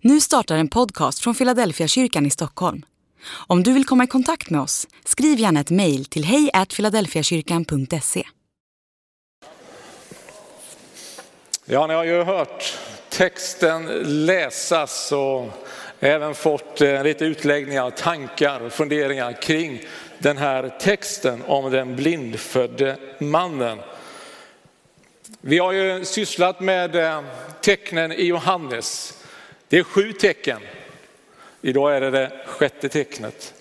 Nu startar en podcast från Philadelphia kyrkan i Stockholm. Om du vill komma i kontakt med oss, skriv gärna ett mejl till hejfiladelfiakyrkan.se. Ja, ni har ju hört texten läsas och även fått eh, lite utläggningar, tankar, och funderingar kring den här texten om den blindfödde mannen. Vi har ju sysslat med eh, tecknen i Johannes. Det är sju tecken. Idag är det det sjätte tecknet.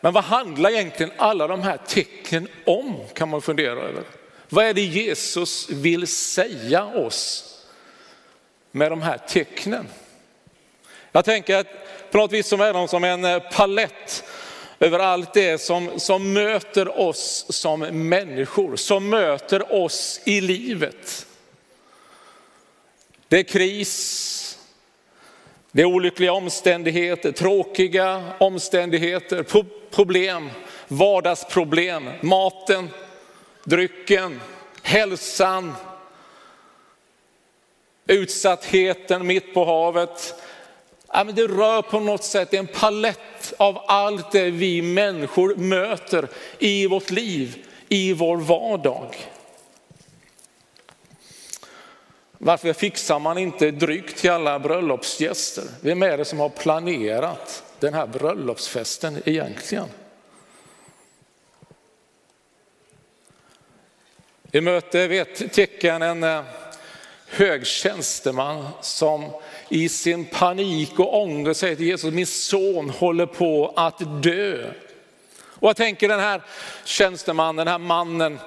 Men vad handlar egentligen alla de här tecknen om kan man fundera över. Vad är det Jesus vill säga oss med de här tecknen? Jag tänker att på något vis som är de som en eh, palett över allt det som, som möter oss som människor, som möter oss i livet. Det är kris, det är olyckliga omständigheter, tråkiga omständigheter, problem, vardagsproblem, maten, drycken, hälsan, utsattheten mitt på havet. Ja, men det rör på något sätt en palett av allt det vi människor möter i vårt liv, i vår vardag. Varför fixar man inte dryck till alla bröllopsgäster? Vem är det som har planerat den här bröllopsfesten egentligen? Vi möter vid ett tecken en eh, hög tjänsteman som i sin panik och ånger säger till Jesus, min son håller på att dö. Och jag tänker den här tjänstemannen, den här mannen,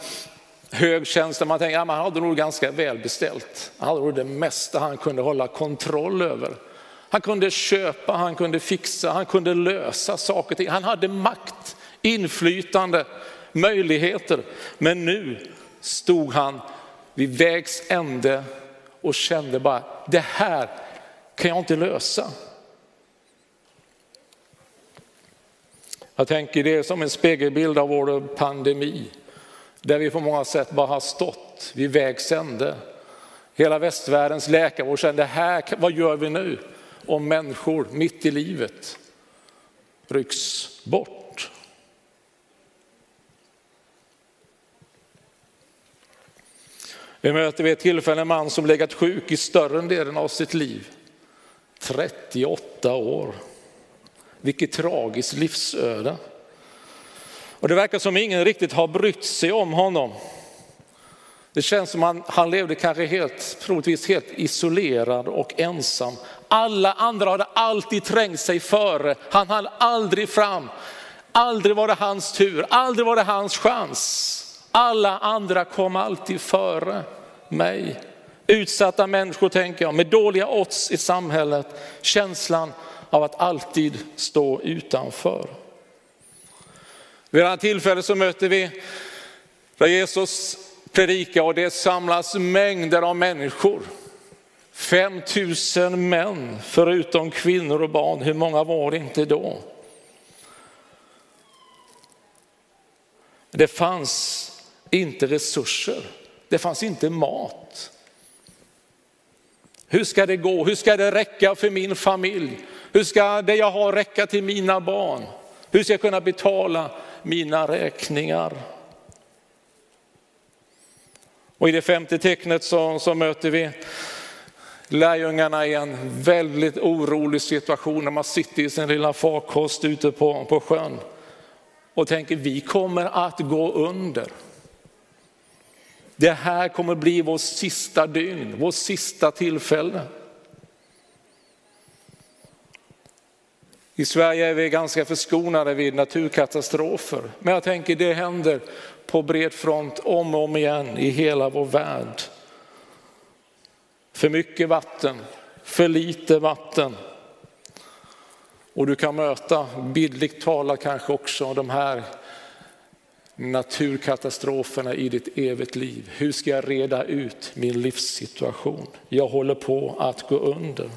hög tjänsteman, tänker, ja, han hade nog ganska välbeställt. Han hade nog det mesta han kunde hålla kontroll över. Han kunde köpa, han kunde fixa, han kunde lösa saker och ting. Han hade makt, inflytande, möjligheter. Men nu stod han vid vägs ände och kände bara, det här kan jag inte lösa. Jag tänker det är som en spegelbild av vår pandemi, där vi på många sätt bara har stått vid vägs ände. Hela västvärldens läkarvård kände, här, vad gör vi nu? Om människor mitt i livet rycks bort. Vi möter vid ett tillfälle en man som legat sjuk i större delen av sitt liv. 38 år. Vilket tragiskt livsöde. Och det verkar som ingen riktigt har brytt sig om honom. Det känns som han, han levde kanske helt, troligtvis helt isolerad och ensam. Alla andra hade alltid trängt sig före. Han hann aldrig fram. Aldrig var det hans tur, aldrig var det hans chans. Alla andra kom alltid före mig. Utsatta människor tänker jag, med dåliga odds i samhället, känslan av att alltid stå utanför. Vid ett tillfälle så möter vi där Jesus predikar och det samlas mängder av människor. 5 000 män förutom kvinnor och barn, hur många var det inte då? Det fanns inte resurser, det fanns inte mat. Hur ska det gå? Hur ska det räcka för min familj? Hur ska det jag har räcka till mina barn? Hur ska jag kunna betala mina räkningar? Och i det femte tecknet så, så möter vi lärjungarna i en väldigt orolig situation när man sitter i sin lilla farkost ute på, på sjön och tänker vi kommer att gå under. Det här kommer bli vår sista dygn, vår sista tillfälle. I Sverige är vi ganska förskonade vid naturkatastrofer, men jag tänker det händer på bred front om och om igen i hela vår värld. För mycket vatten, för lite vatten. Och du kan möta, bildligt talat kanske också, de här naturkatastroferna i ditt evigt liv. Hur ska jag reda ut min livssituation? Jag håller på att gå under.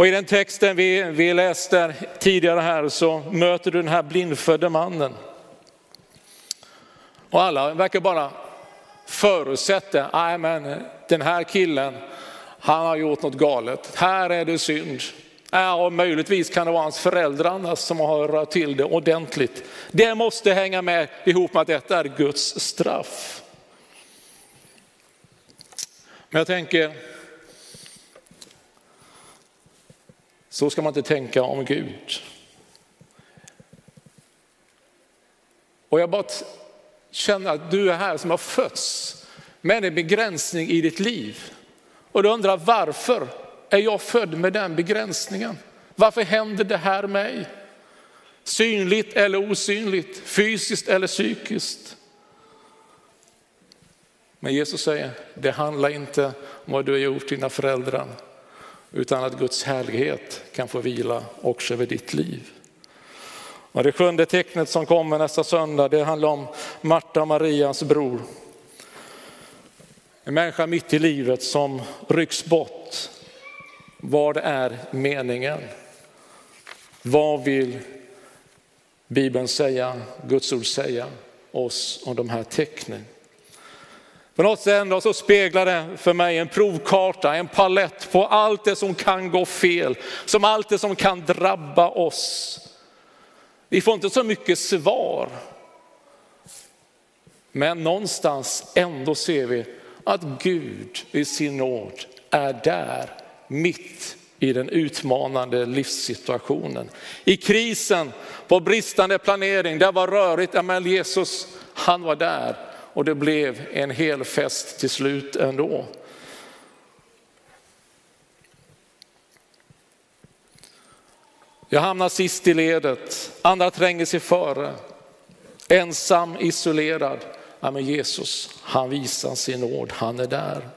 Och i den texten vi, vi läste tidigare här så möter du den här blindfödde mannen. Och alla verkar bara förutsätta, nej men den här killen, han har gjort något galet. Här är det synd. Ja, och möjligtvis kan det vara hans föräldrar som har rört till det ordentligt. Det måste hänga med ihop med att detta är Guds straff. Men jag tänker, så ska man inte tänka om Gud. Och jag bara känner att du är här som har fötts med en begränsning i ditt liv. Och du undrar varför är jag född med den begränsningen? Varför händer det här mig? Synligt eller osynligt, fysiskt eller psykiskt. Men Jesus säger, det handlar inte om vad du har gjort dina föräldrar, utan att Guds härlighet kan få vila också över ditt liv. Och det sjunde tecknet som kommer nästa söndag, det handlar om Marta och Marias bror. En människa mitt i livet som rycks bort. Vad är meningen? Vad vill Bibeln säga, Guds ord säga oss om de här tecknen? På något sätt ändå så speglar det för mig en provkarta, en palett på allt det som kan gå fel, som allt det som kan drabba oss. Vi får inte så mycket svar. Men någonstans ändå ser vi att Gud i sin nåd är där mitt i den utmanande livssituationen. I krisen, på bristande planering, det var rörigt, men Jesus han var där och det blev en hel fest till slut ändå. Jag hamnar sist i ledet, andra tränger sig före. Ensam, isolerad. Ja, men Jesus, han visar sin nåd, han är där.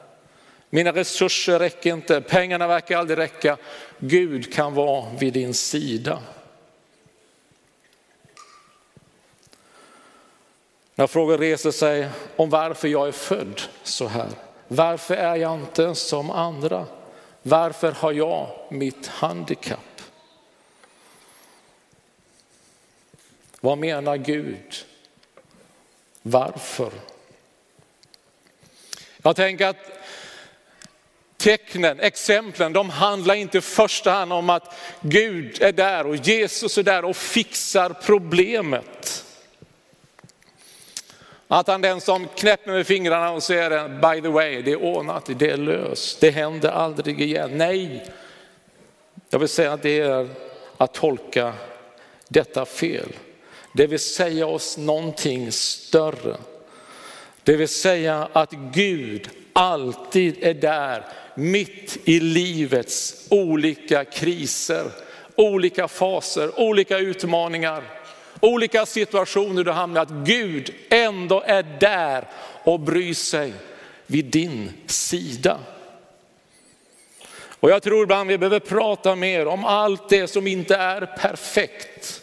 Mina resurser räcker inte, pengarna verkar aldrig räcka. Gud kan vara vid din sida. När frågan reser sig om varför jag är född så här. Varför är jag inte som andra? Varför har jag mitt handikapp? Vad menar Gud? Varför? Jag tänker att tecknen, exemplen, de handlar inte i första hand om att Gud är där och Jesus är där och fixar problemet. Att han den som knäpper med fingrarna och säger by the way, det är ordnat, det är löst, det händer aldrig igen. Nej, jag vill säga att det är att tolka detta fel. Det vill säga oss någonting större. Det vill säga att Gud alltid är där mitt i livets olika kriser, olika faser, olika utmaningar, olika situationer du hamnar att Gud ändå är där och bryr sig vid din sida. Och jag tror ibland vi behöver prata mer om allt det som inte är perfekt.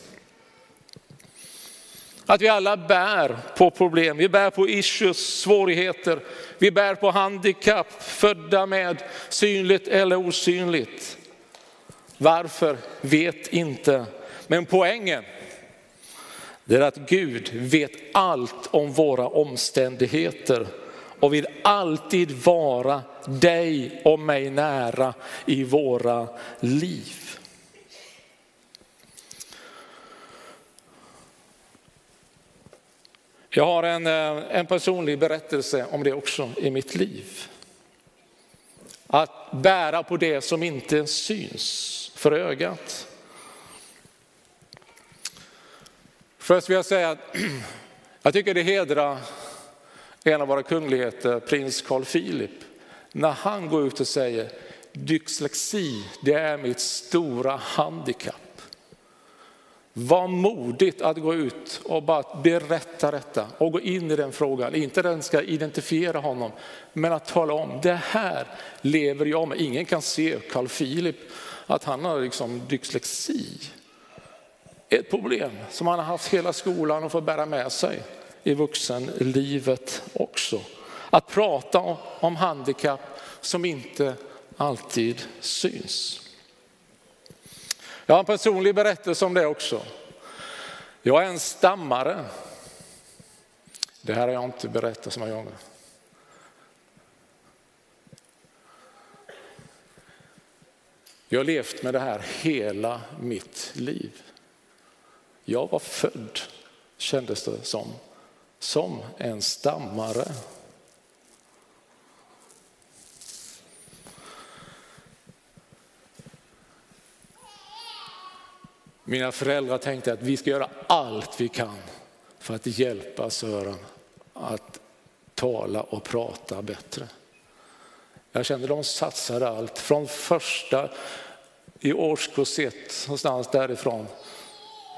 Att vi alla bär på problem, vi bär på issues, svårigheter, vi bär på handikapp, födda med synligt eller osynligt. Varför? Vet inte. Men poängen det är att Gud vet allt om våra omständigheter och vill alltid vara dig och mig nära i våra liv. Jag har en, eh, en personlig berättelse om det också i mitt liv. Att bära på det som inte syns för ögat. Först vill jag säga att jag tycker det hedrar en av våra kungligheter, prins Carl Philip, när han går ut och säger dyslexi, det är mitt stora handikapp. Var modigt att gå ut och bara berätta detta och gå in i den frågan. Inte den ska identifiera honom, men att tala om det här lever jag med. Ingen kan se Carl Philip att han har liksom dyslexi. Ett problem som han har haft hela skolan och får bära med sig i vuxenlivet också. Att prata om handikapp som inte alltid syns. Jag har en personlig berättelse om det också. Jag är en stammare. Det här har jag inte berättat så många gånger. Jag har levt med det här hela mitt liv. Jag var född, kändes det som, som en stammare. Mina föräldrar tänkte att vi ska göra allt vi kan för att hjälpa Sören att tala och prata bättre. Jag kände de satsade allt från första i årskurs ett, någonstans därifrån,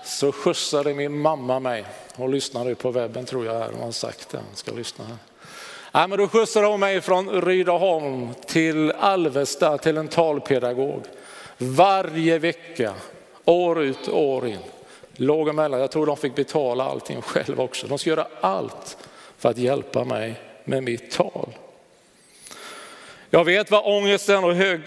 så skjutsade min mamma mig. Hon lyssnade på webben tror jag, hon har sagt det, hon ska lyssna här. Ja, men då skjutsade hon mig från Rydaholm till Alvesta till en talpedagog. Varje vecka, år ut och år in. Låg emellan, jag tror de fick betala allting själv också. De ska göra allt för att hjälpa mig med mitt tal. Jag vet vad ångesten och hög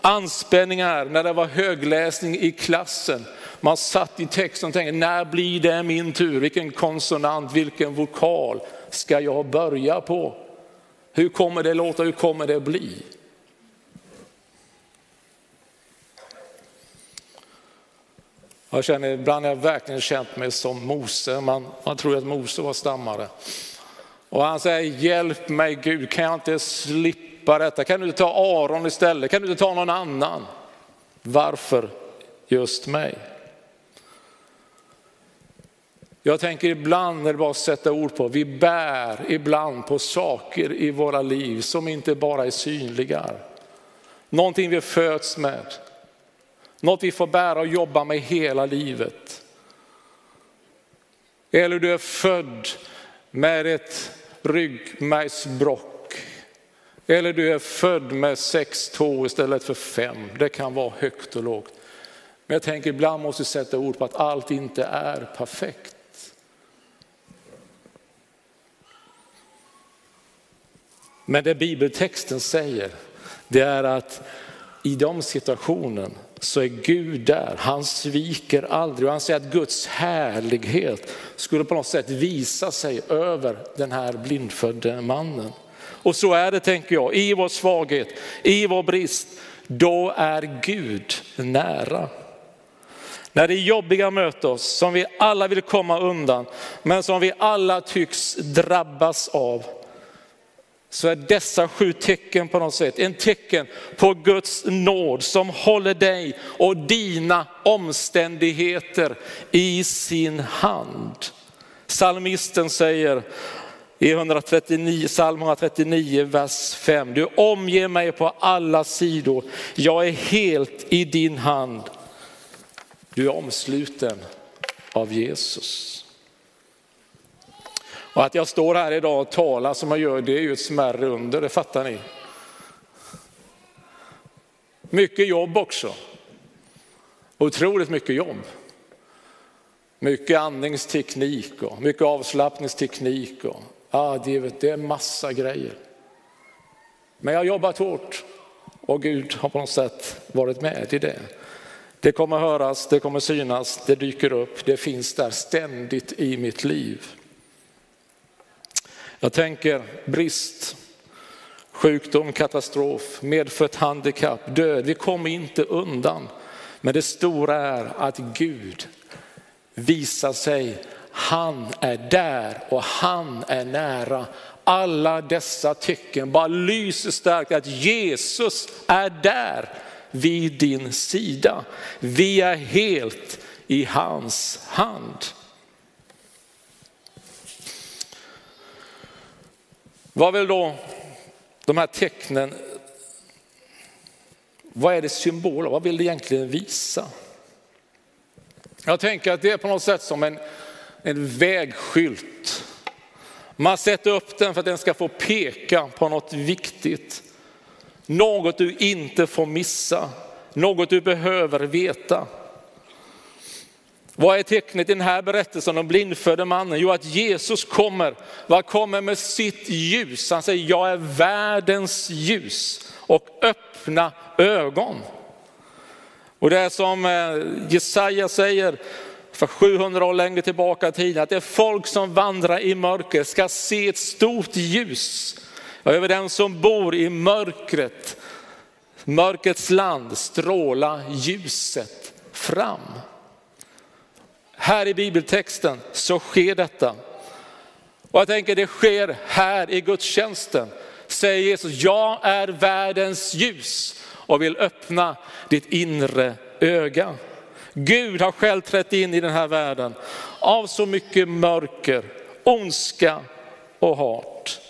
anspänning är när det var högläsning i klassen. Man satt i texten och tänkte, när blir det min tur? Vilken konsonant, vilken vokal ska jag börja på? Hur kommer det låta, hur kommer det bli? Jag känner, ibland har jag verkligen känt mig som Mose, man, man tror att Mose var stammare. Och han säger, hjälp mig Gud, kan jag inte slippa detta? Kan du inte ta Aron istället? Kan du inte ta någon annan? Varför just mig? Jag tänker ibland när det bara sätta ord på, vi bär ibland på saker i våra liv som inte bara är synliga. Någonting vi föds med, något vi får bära och jobba med hela livet. Eller du är född med ett ryggmärgsbrock. Eller du är född med sex tår istället för fem. Det kan vara högt och lågt. Men jag tänker ibland måste vi sätta ord på att allt inte är perfekt. Men det bibeltexten säger, det är att i de situationen så är Gud där. Han sviker aldrig och han säger att Guds härlighet skulle på något sätt visa sig över den här blindfödde mannen. Och så är det tänker jag, i vår svaghet, i vår brist, då är Gud nära. När det jobbiga möter oss, som vi alla vill komma undan, men som vi alla tycks drabbas av, så är dessa sju tecken på något sätt en tecken på Guds nåd som håller dig och dina omständigheter i sin hand. Salmisten säger i 139, psalm 139, vers 5. Du omger mig på alla sidor. Jag är helt i din hand. Du är omsluten av Jesus. Och att jag står här idag och talar som jag gör, det är ju ett smärre under, det fattar ni. Mycket jobb också. Otroligt mycket jobb. Mycket andningsteknik och mycket avslappningsteknik. Och, ja, det, det är massa grejer. Men jag har jobbat hårt och Gud har på något sätt varit med i det. Det kommer höras, det kommer synas, det dyker upp, det finns där ständigt i mitt liv. Jag tänker brist, sjukdom, katastrof, medfött handikapp, död. Vi kommer inte undan. Men det stora är att Gud visar sig, han är där och han är nära. Alla dessa tecken bara lyser starkt att Jesus är där vid din sida. Vi är helt i hans hand. Vad vill då de här tecknen, vad är det symboler, vad vill det egentligen visa? Jag tänker att det är på något sätt som en, en vägskylt. Man sätter upp den för att den ska få peka på något viktigt. Något du inte får missa, något du behöver veta. Vad är tecknet i den här berättelsen om blindfödde mannen? Jo, att Jesus kommer. Vad kommer med sitt ljus? Han säger, jag är världens ljus och öppna ögon. Och det är som eh, Jesaja säger för 700 år längre tillbaka i tiden, att det är folk som vandrar i mörker ska se ett stort ljus över den som bor i mörkret mörkrets land stråla ljuset fram. Här i bibeltexten så sker detta. Och jag tänker det sker här i gudstjänsten. Säger Jesus, jag är världens ljus och vill öppna ditt inre öga. Gud har själv trätt in i den här världen av så mycket mörker, ondska och hat.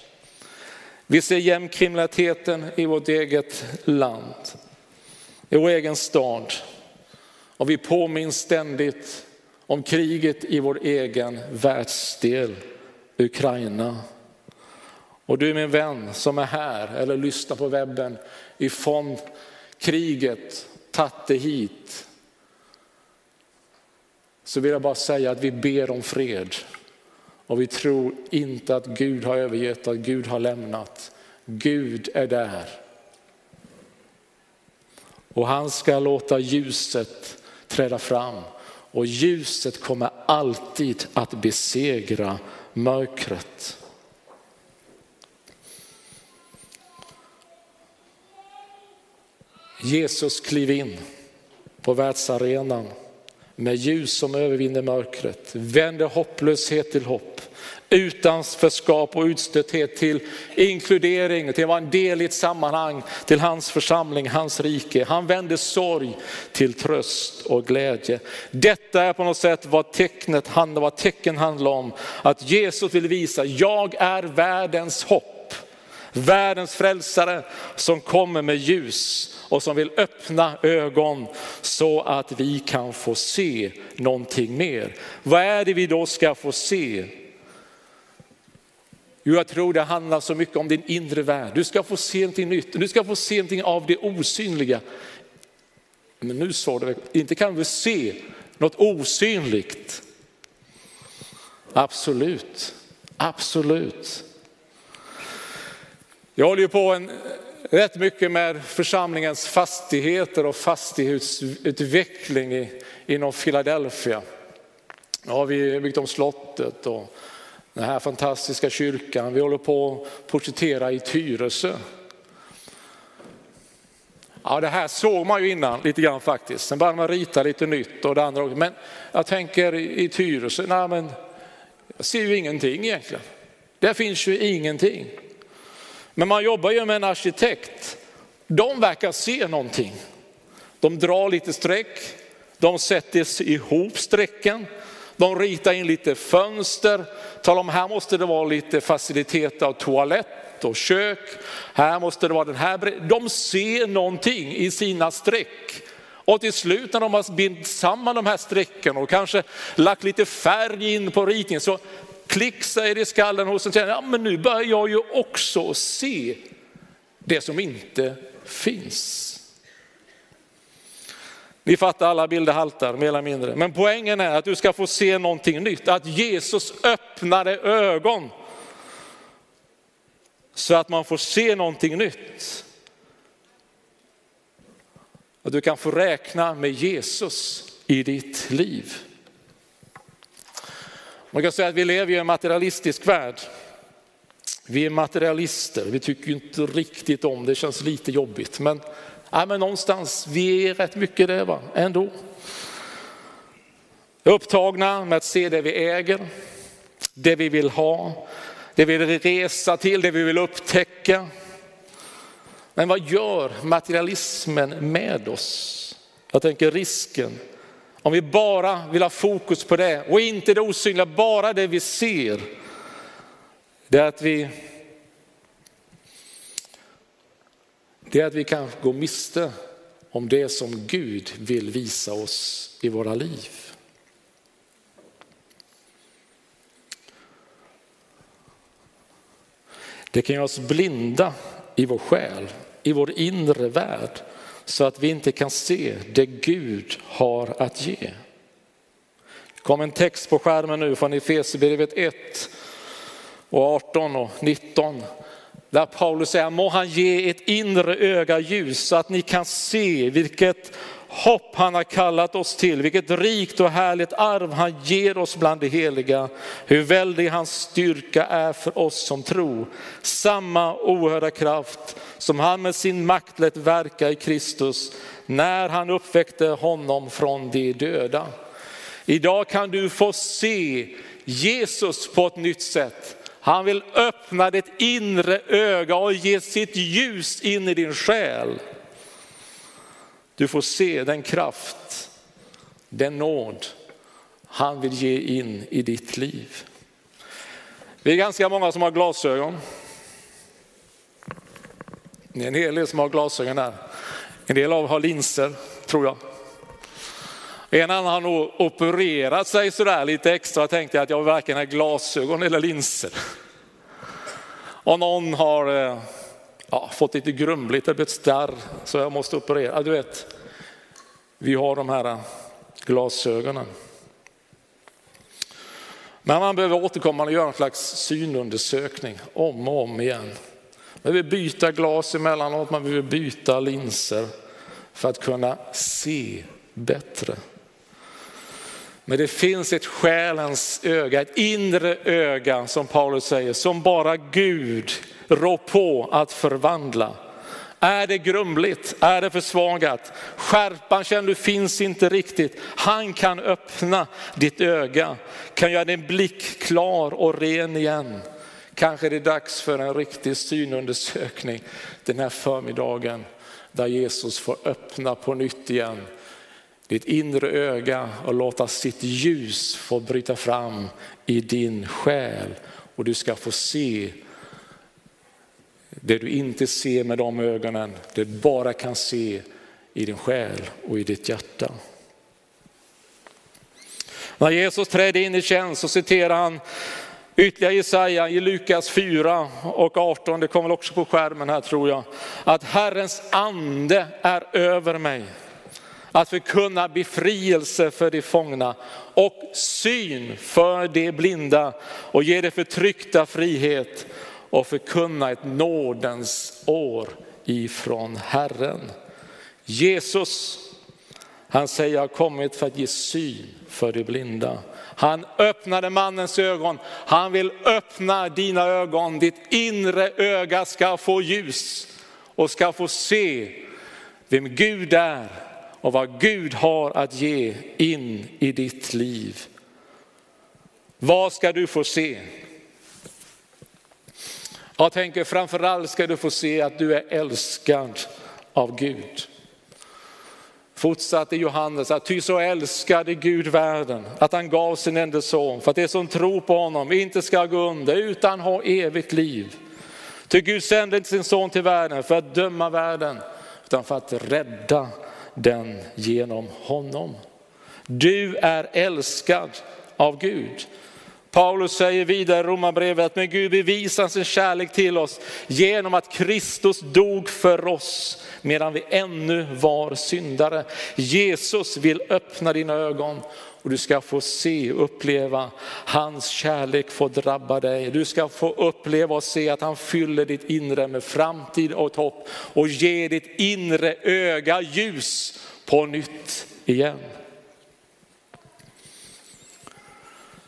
Vi ser gängkriminaliteten i vårt eget land, i vår egen stad. Och vi påminns ständigt om kriget i vår egen världsdel, Ukraina. Och du min vän som är här eller lyssnar på webben ifrån kriget, tatte hit. Så vill jag bara säga att vi ber om fred. Och vi tror inte att Gud har övergett, att Gud har lämnat. Gud är där. Och han ska låta ljuset träda fram. Och ljuset kommer alltid att besegra mörkret. Jesus kliv in på världsarenan med ljus som övervinner mörkret, vänder hopplöshet till hopp, utanförskap och utstötthet till inkludering, till att vara en del i ett sammanhang, till hans församling, hans rike. Han vänder sorg till tröst och glädje. Detta är på något sätt vad tecknet handlar, vad tecken handlar om. Att Jesus vill visa, jag är världens hopp. Världens frälsare som kommer med ljus och som vill öppna ögon så att vi kan få se någonting mer. Vad är det vi då ska få se? Jo, jag tror det handlar så mycket om din inre värld. Du ska få se någonting nytt, du ska få se någonting av det osynliga. Men nu sa du, inte kan du se något osynligt. Absolut, absolut. Jag håller ju på en, rätt mycket med församlingens fastigheter och fastighetsutveckling i, inom Philadelphia. Nu har vi byggt om slottet och den här fantastiska kyrkan. Vi håller på att projektera i Tyresö. Ja, det här såg man ju innan lite grann faktiskt. Sen började man rita lite nytt och det andra också. Men jag tänker i Tyresö, nej men jag ser ju ingenting egentligen. Där finns ju ingenting. Men man jobbar ju med en arkitekt. De verkar se någonting. De drar lite streck, de sätter ihop strecken, de ritar in lite fönster, talar om här måste det vara lite facilitet av toalett och kök. Här måste det vara den här. De ser någonting i sina streck. Och till slut när de har bindit samman de här strecken och kanske lagt lite färg in på ritningen så klick säger det i skallen hos en ja men nu börjar jag ju också se det som inte finns. Ni fattar alla bilder haltar mer eller mindre. Men poängen är att du ska få se någonting nytt. Att Jesus öppnade ögon. Så att man får se någonting nytt. Att du kan få räkna med Jesus i ditt liv. Man kan säga att vi lever i en materialistisk värld. Vi är materialister, vi tycker inte riktigt om det, Det känns lite jobbigt. Men, ja, men någonstans, vi är rätt mycket det va? ändå. Upptagna med att se det vi äger, det vi vill ha, det vi vill resa till, det vi vill upptäcka. Men vad gör materialismen med oss? Jag tänker risken om vi bara vill ha fokus på det och inte det osynliga, bara det vi ser. Det är att vi, det är att vi kan gå miste om det som Gud vill visa oss i våra liv. Det kan göra oss blinda i vår själ, i vår inre värld så att vi inte kan se det Gud har att ge. Det kom en text på skärmen nu från Efesierbrevet 1 och 18 och 19 där Paulus säger, må han ge ett inre öga ljus så att ni kan se vilket hopp han har kallat oss till, vilket rikt och härligt arv han ger oss bland de heliga. Hur väldig hans styrka är för oss som tror. Samma oerhörda kraft som han med sin makt lät verka i Kristus när han uppväckte honom från de döda. Idag kan du få se Jesus på ett nytt sätt. Han vill öppna ditt inre öga och ge sitt ljus in i din själ. Du får se den kraft, den nåd han vill ge in i ditt liv. Vi är ganska många som har glasögon. Det är en hel del som har glasögon där. En del av har linser, tror jag. En annan har nog opererat sig sådär lite extra och tänkte att jag varken har glasögon eller linser. Och någon har eh, ja, fått lite grumligt, det blivit starr så jag måste operera. Du vet, vi har de här eh, glasögonen. Men man behöver återkomma och göra en slags synundersökning om och om igen. Man behöver byta glas emellanåt, man behöver byta linser för att kunna se bättre. Men det finns ett själens öga, ett inre öga som Paulus säger, som bara Gud rår på att förvandla. Är det grumligt? Är det försvagat? Skärpan känner du finns inte riktigt. Han kan öppna ditt öga, kan göra din blick klar och ren igen. Kanske det är dags för en riktig synundersökning den här förmiddagen där Jesus får öppna på nytt igen ditt inre öga och låta sitt ljus få bryta fram i din själ. Och du ska få se det du inte ser med de ögonen, det du bara kan se i din själ och i ditt hjärta. När Jesus trädde in i tjänst så citerar han ytterligare Jesaja i Lukas 4 och 18, det kommer också på skärmen här tror jag, att Herrens ande är över mig att förkunna befrielse för de fångna och syn för de blinda och ge de förtryckta frihet och förkunna ett nådens år ifrån Herren. Jesus, han säger jag har kommit för att ge syn för de blinda. Han öppnade mannens ögon, han vill öppna dina ögon, ditt inre öga ska få ljus och ska få se vem Gud är och vad Gud har att ge in i ditt liv. Vad ska du få se? Jag tänker framförallt ska du få se att du är älskad av Gud. Fortsatte Johannes att ty så älskade Gud världen att han gav sin enda son för att det som tror på honom inte ska gå under utan ha evigt liv. Ty Gud sände inte sin son till världen för att döma världen utan för att rädda den genom honom. Du är älskad av Gud. Paulus säger vidare i Romarbrevet att med Gud bevisar sin kärlek till oss genom att Kristus dog för oss medan vi ännu var syndare. Jesus vill öppna dina ögon och du ska få se och uppleva hans kärlek få drabba dig. Du ska få uppleva och se att han fyller ditt inre med framtid och hopp och ger ditt inre öga ljus på nytt igen.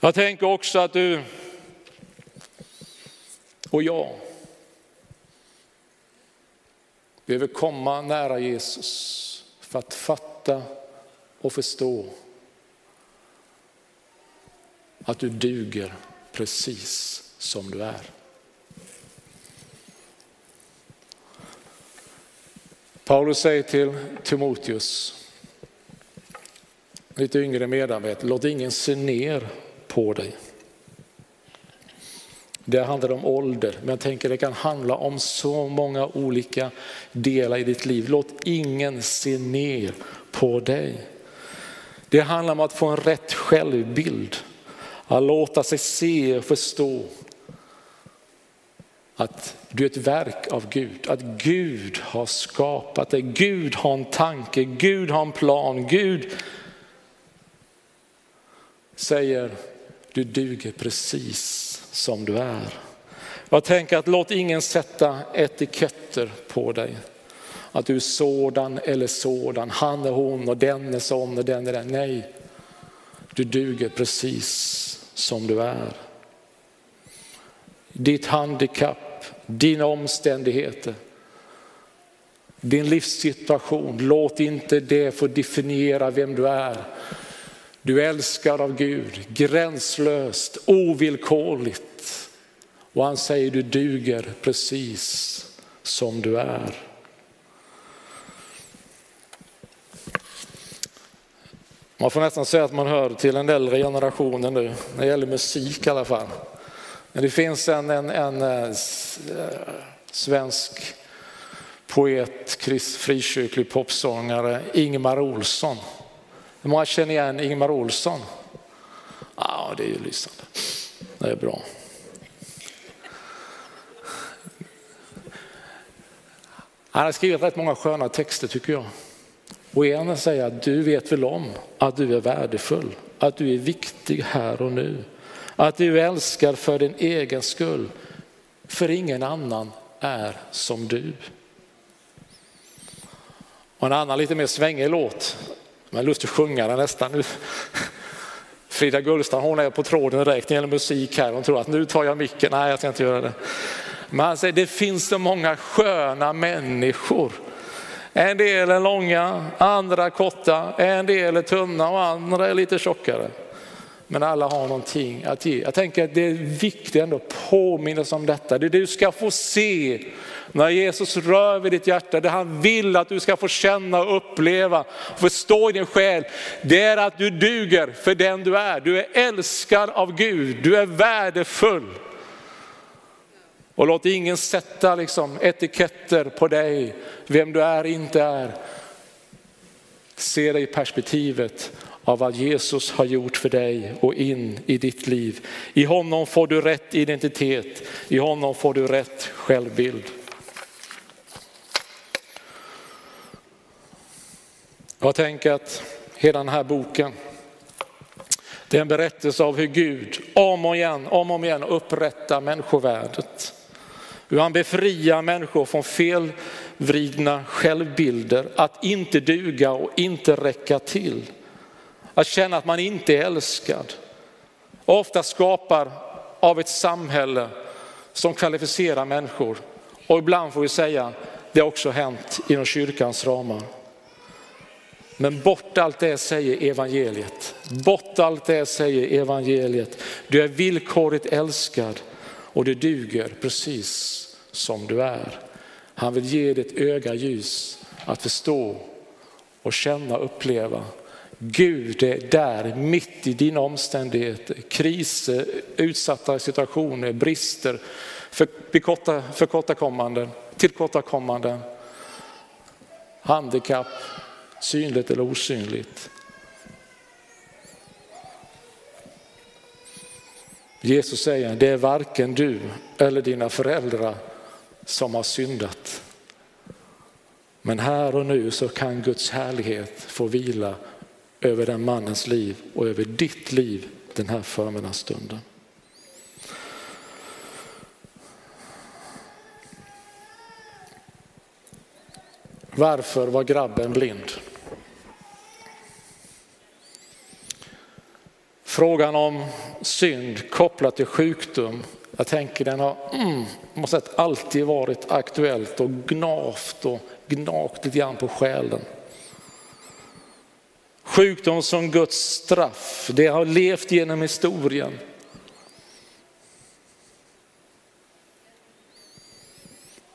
Jag tänker också att du och jag behöver komma nära Jesus för att fatta och förstå att du duger precis som du är. Paulus säger till Timoteus, lite yngre medarbetare, låt ingen se ner på dig. Det handlar om ålder, men jag tänker det kan handla om så många olika delar i ditt liv. Låt ingen se ner på dig. Det handlar om att få en rätt självbild. Att låta sig se och förstå att du är ett verk av Gud, att Gud har skapat dig, Gud har en tanke, Gud har en plan, Gud säger du duger precis som du är. Jag tänker att låt ingen sätta etiketter på dig. att du är sådan eller sådan, han är hon och den är sån och den är den. Nej, du duger precis som du är. Ditt handikapp, dina omständigheter, din livssituation, låt inte det få definiera vem du är. Du älskar av Gud, gränslöst, ovillkorligt. Och han säger du duger precis som du är. Man får nästan säga att man hör till den äldre generationen nu, när det gäller musik i alla fall. Men det finns en, en, en, eh, en eh, svensk poet, frikyrklig popsångare, Ingmar Olsson. Hur många känner igen Ingmar Olsson? Ja, det är ju lysande. Det är bra. Han har skrivit rätt många sköna texter tycker jag. Och en säger att du vet väl om att du är värdefull, att du är viktig här och nu. Att du älskar för din egen skull, för ingen annan är som du. Och en annan lite mer svängig låt, men lust att sjunga den nästan. Frida Gullstrand hon är på tråden direkt när det gäller musik här. Hon tror att nu tar jag micken. Nej, jag ska inte göra det. Men han säger det finns så många sköna människor. En del är långa, andra korta, en del är tunna och andra är lite tjockare. Men alla har någonting att ge. Jag tänker att det är viktigt ändå att påminna om detta. Det du ska få se när Jesus rör vid ditt hjärta, det han vill att du ska få känna och uppleva, förstå i din själ, det är att du duger för den du är. Du är älskad av Gud, du är värdefull. Och låt ingen sätta liksom etiketter på dig, vem du är inte är. Se dig i perspektivet av vad Jesus har gjort för dig och in i ditt liv. I honom får du rätt identitet, i honom får du rätt självbild. Jag tänker att hela den här boken, det är en berättelse av hur Gud om och igen, om och om igen upprättar människovärdet. Hur han befriar människor från felvridna självbilder, att inte duga och inte räcka till. Att känna att man inte är älskad. Ofta skapar av ett samhälle som kvalificerar människor. Och ibland får vi säga, det har också hänt inom kyrkans ramar. Men bort allt det säger evangeliet. Bort allt det säger evangeliet. Du är villkorligt älskad och du duger precis som du är. Han vill ge ditt öga ljus att förstå och känna och uppleva. Gud är där mitt i dina omständigheter, kriser, utsatta situationer, brister, förkorta, förkortakommanden, tillkortakommanden, handikapp, synligt eller osynligt. Jesus säger, det är varken du eller dina föräldrar som har syndat. Men här och nu så kan Guds härlighet få vila över den mannens liv och över ditt liv den här förmiddagsstunden. Varför var grabben blind? Frågan om synd kopplat till sjukdom jag tänker den har mm, måste alltid varit aktuellt och gnavt och gnagt lite grann på själen. Sjukdom som Guds straff, det har levt genom historien.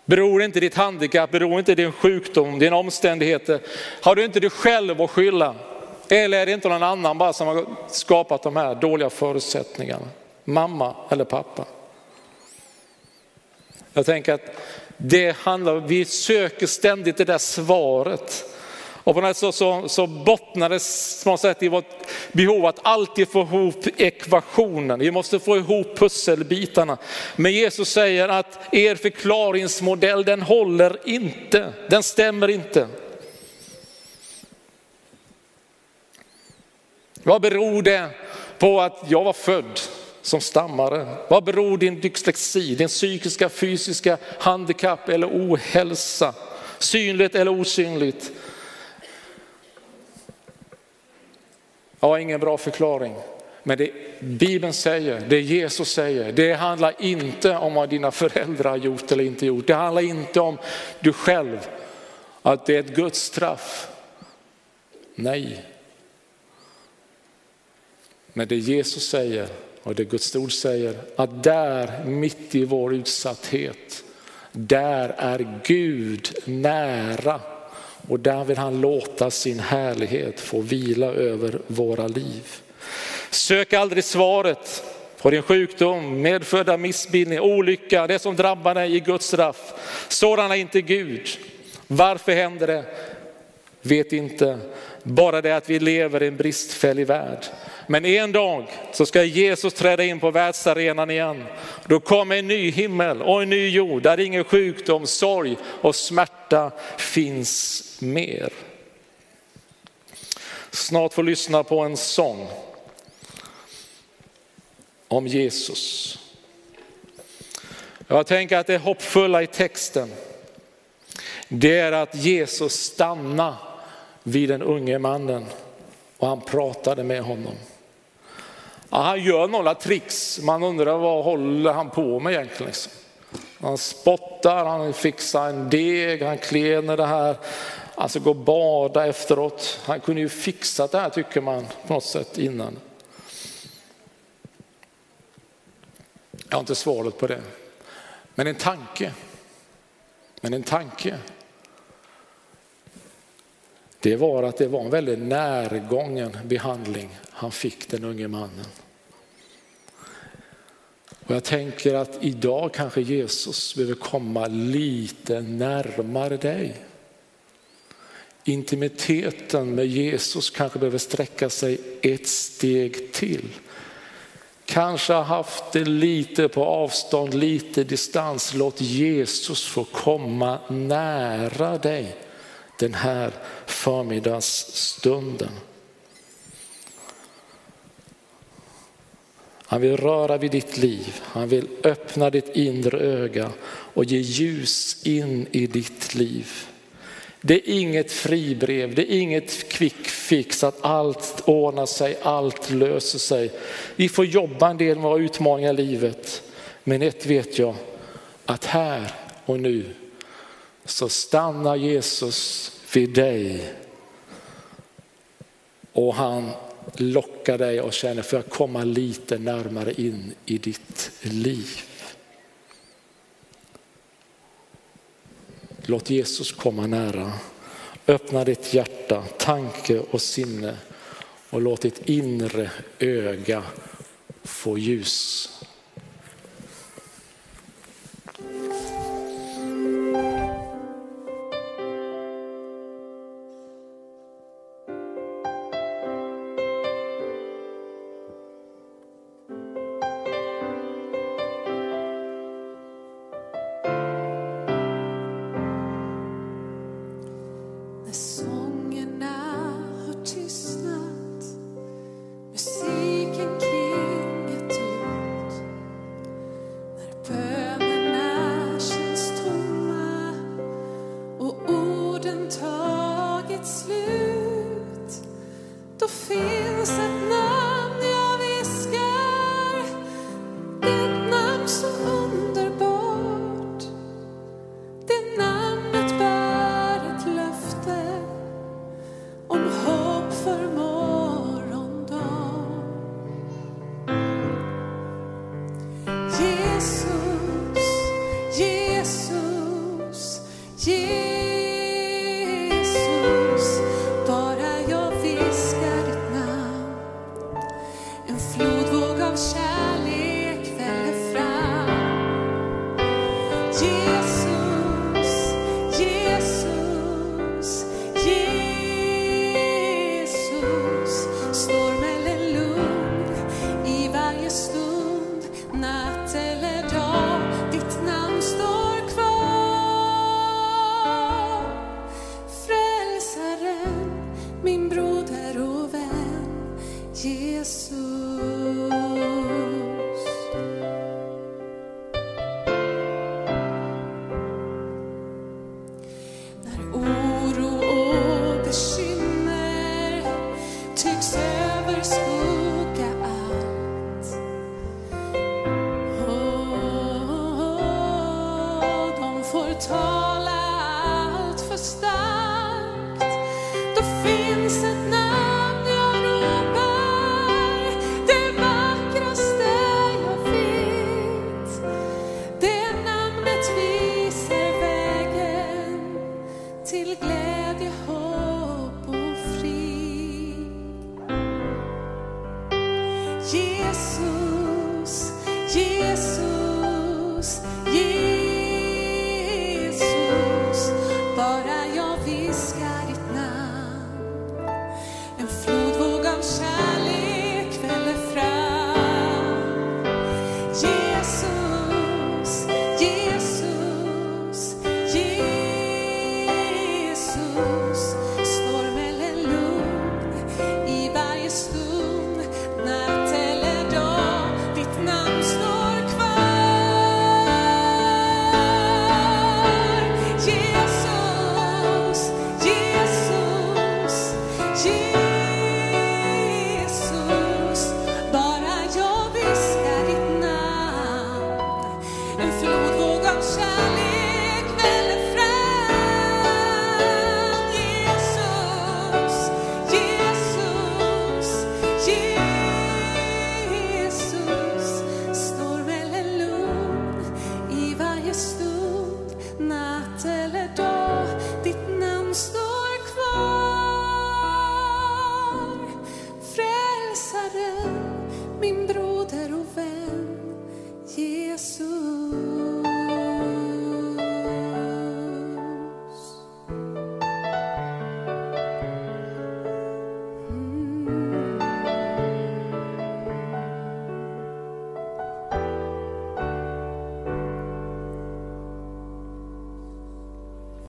Beror inte ditt handikapp, beror inte din sjukdom, dina omständigheter, har du inte dig själv att skylla? Eller är det inte någon annan bara som har skapat de här dåliga förutsättningarna? Mamma eller pappa? Jag tänker att det handlar, vi söker ständigt det där svaret. Och på något sätt så, så bottnar det på något sätt i vårt behov att alltid få ihop ekvationen. Vi måste få ihop pusselbitarna. Men Jesus säger att er förklaringsmodell den håller inte, den stämmer inte. Vad beror det på att jag var född som stammare? Vad beror din dyslexi, din psykiska, fysiska handikapp eller ohälsa synligt eller osynligt. Jag har ingen bra förklaring. Men det Bibeln säger, det Jesus säger, det handlar inte om vad dina föräldrar har gjort eller inte gjort. Det handlar inte om du själv, att det är ett Guds straff. Nej. Men det Jesus säger och det Guds ord säger, att där mitt i vår utsatthet, där är Gud nära och där vill han låta sin härlighet få vila över våra liv. Sök aldrig svaret på din sjukdom, medfödda missbildning, olycka, det som drabbar dig i Guds straff. Sådan är inte Gud. Varför händer det? Vet inte. Bara det att vi lever i en bristfällig värld. Men en dag så ska Jesus träda in på världsarenan igen. Då kommer en ny himmel och en ny jord där ingen sjukdom, sorg och smärta finns mer. Snart får lyssna på en sång om Jesus. Jag tänker att det hoppfulla i texten, det är att Jesus stannar vid den unge mannen och han pratade med honom. Ja, han gör några tricks, man undrar vad håller han på med egentligen. Liksom. Han spottar, han fixar en deg, han klener det här, alltså går och bada efteråt. Han kunde ju fixat det här tycker man på något sätt innan. Jag har inte svaret på det. Men en tanke. Men en tanke. Det var att det var en väldigt närgången behandling han fick den unge mannen. Och jag tänker att idag kanske Jesus behöver komma lite närmare dig. Intimiteten med Jesus kanske behöver sträcka sig ett steg till. Kanske har haft det lite på avstånd, lite distans. Låt Jesus få komma nära dig den här förmiddagsstunden. Han vill röra vid ditt liv, han vill öppna ditt inre öga och ge ljus in i ditt liv. Det är inget fribrev, det är inget quick fix att allt ordnar sig, allt löser sig. Vi får jobba en del med våra utmaningar i livet. Men ett vet jag, att här och nu så stannar Jesus vid dig. Och han lockar dig och känner för att komma lite närmare in i ditt liv. Låt Jesus komma nära. Öppna ditt hjärta, tanke och sinne och låt ditt inre öga få ljus.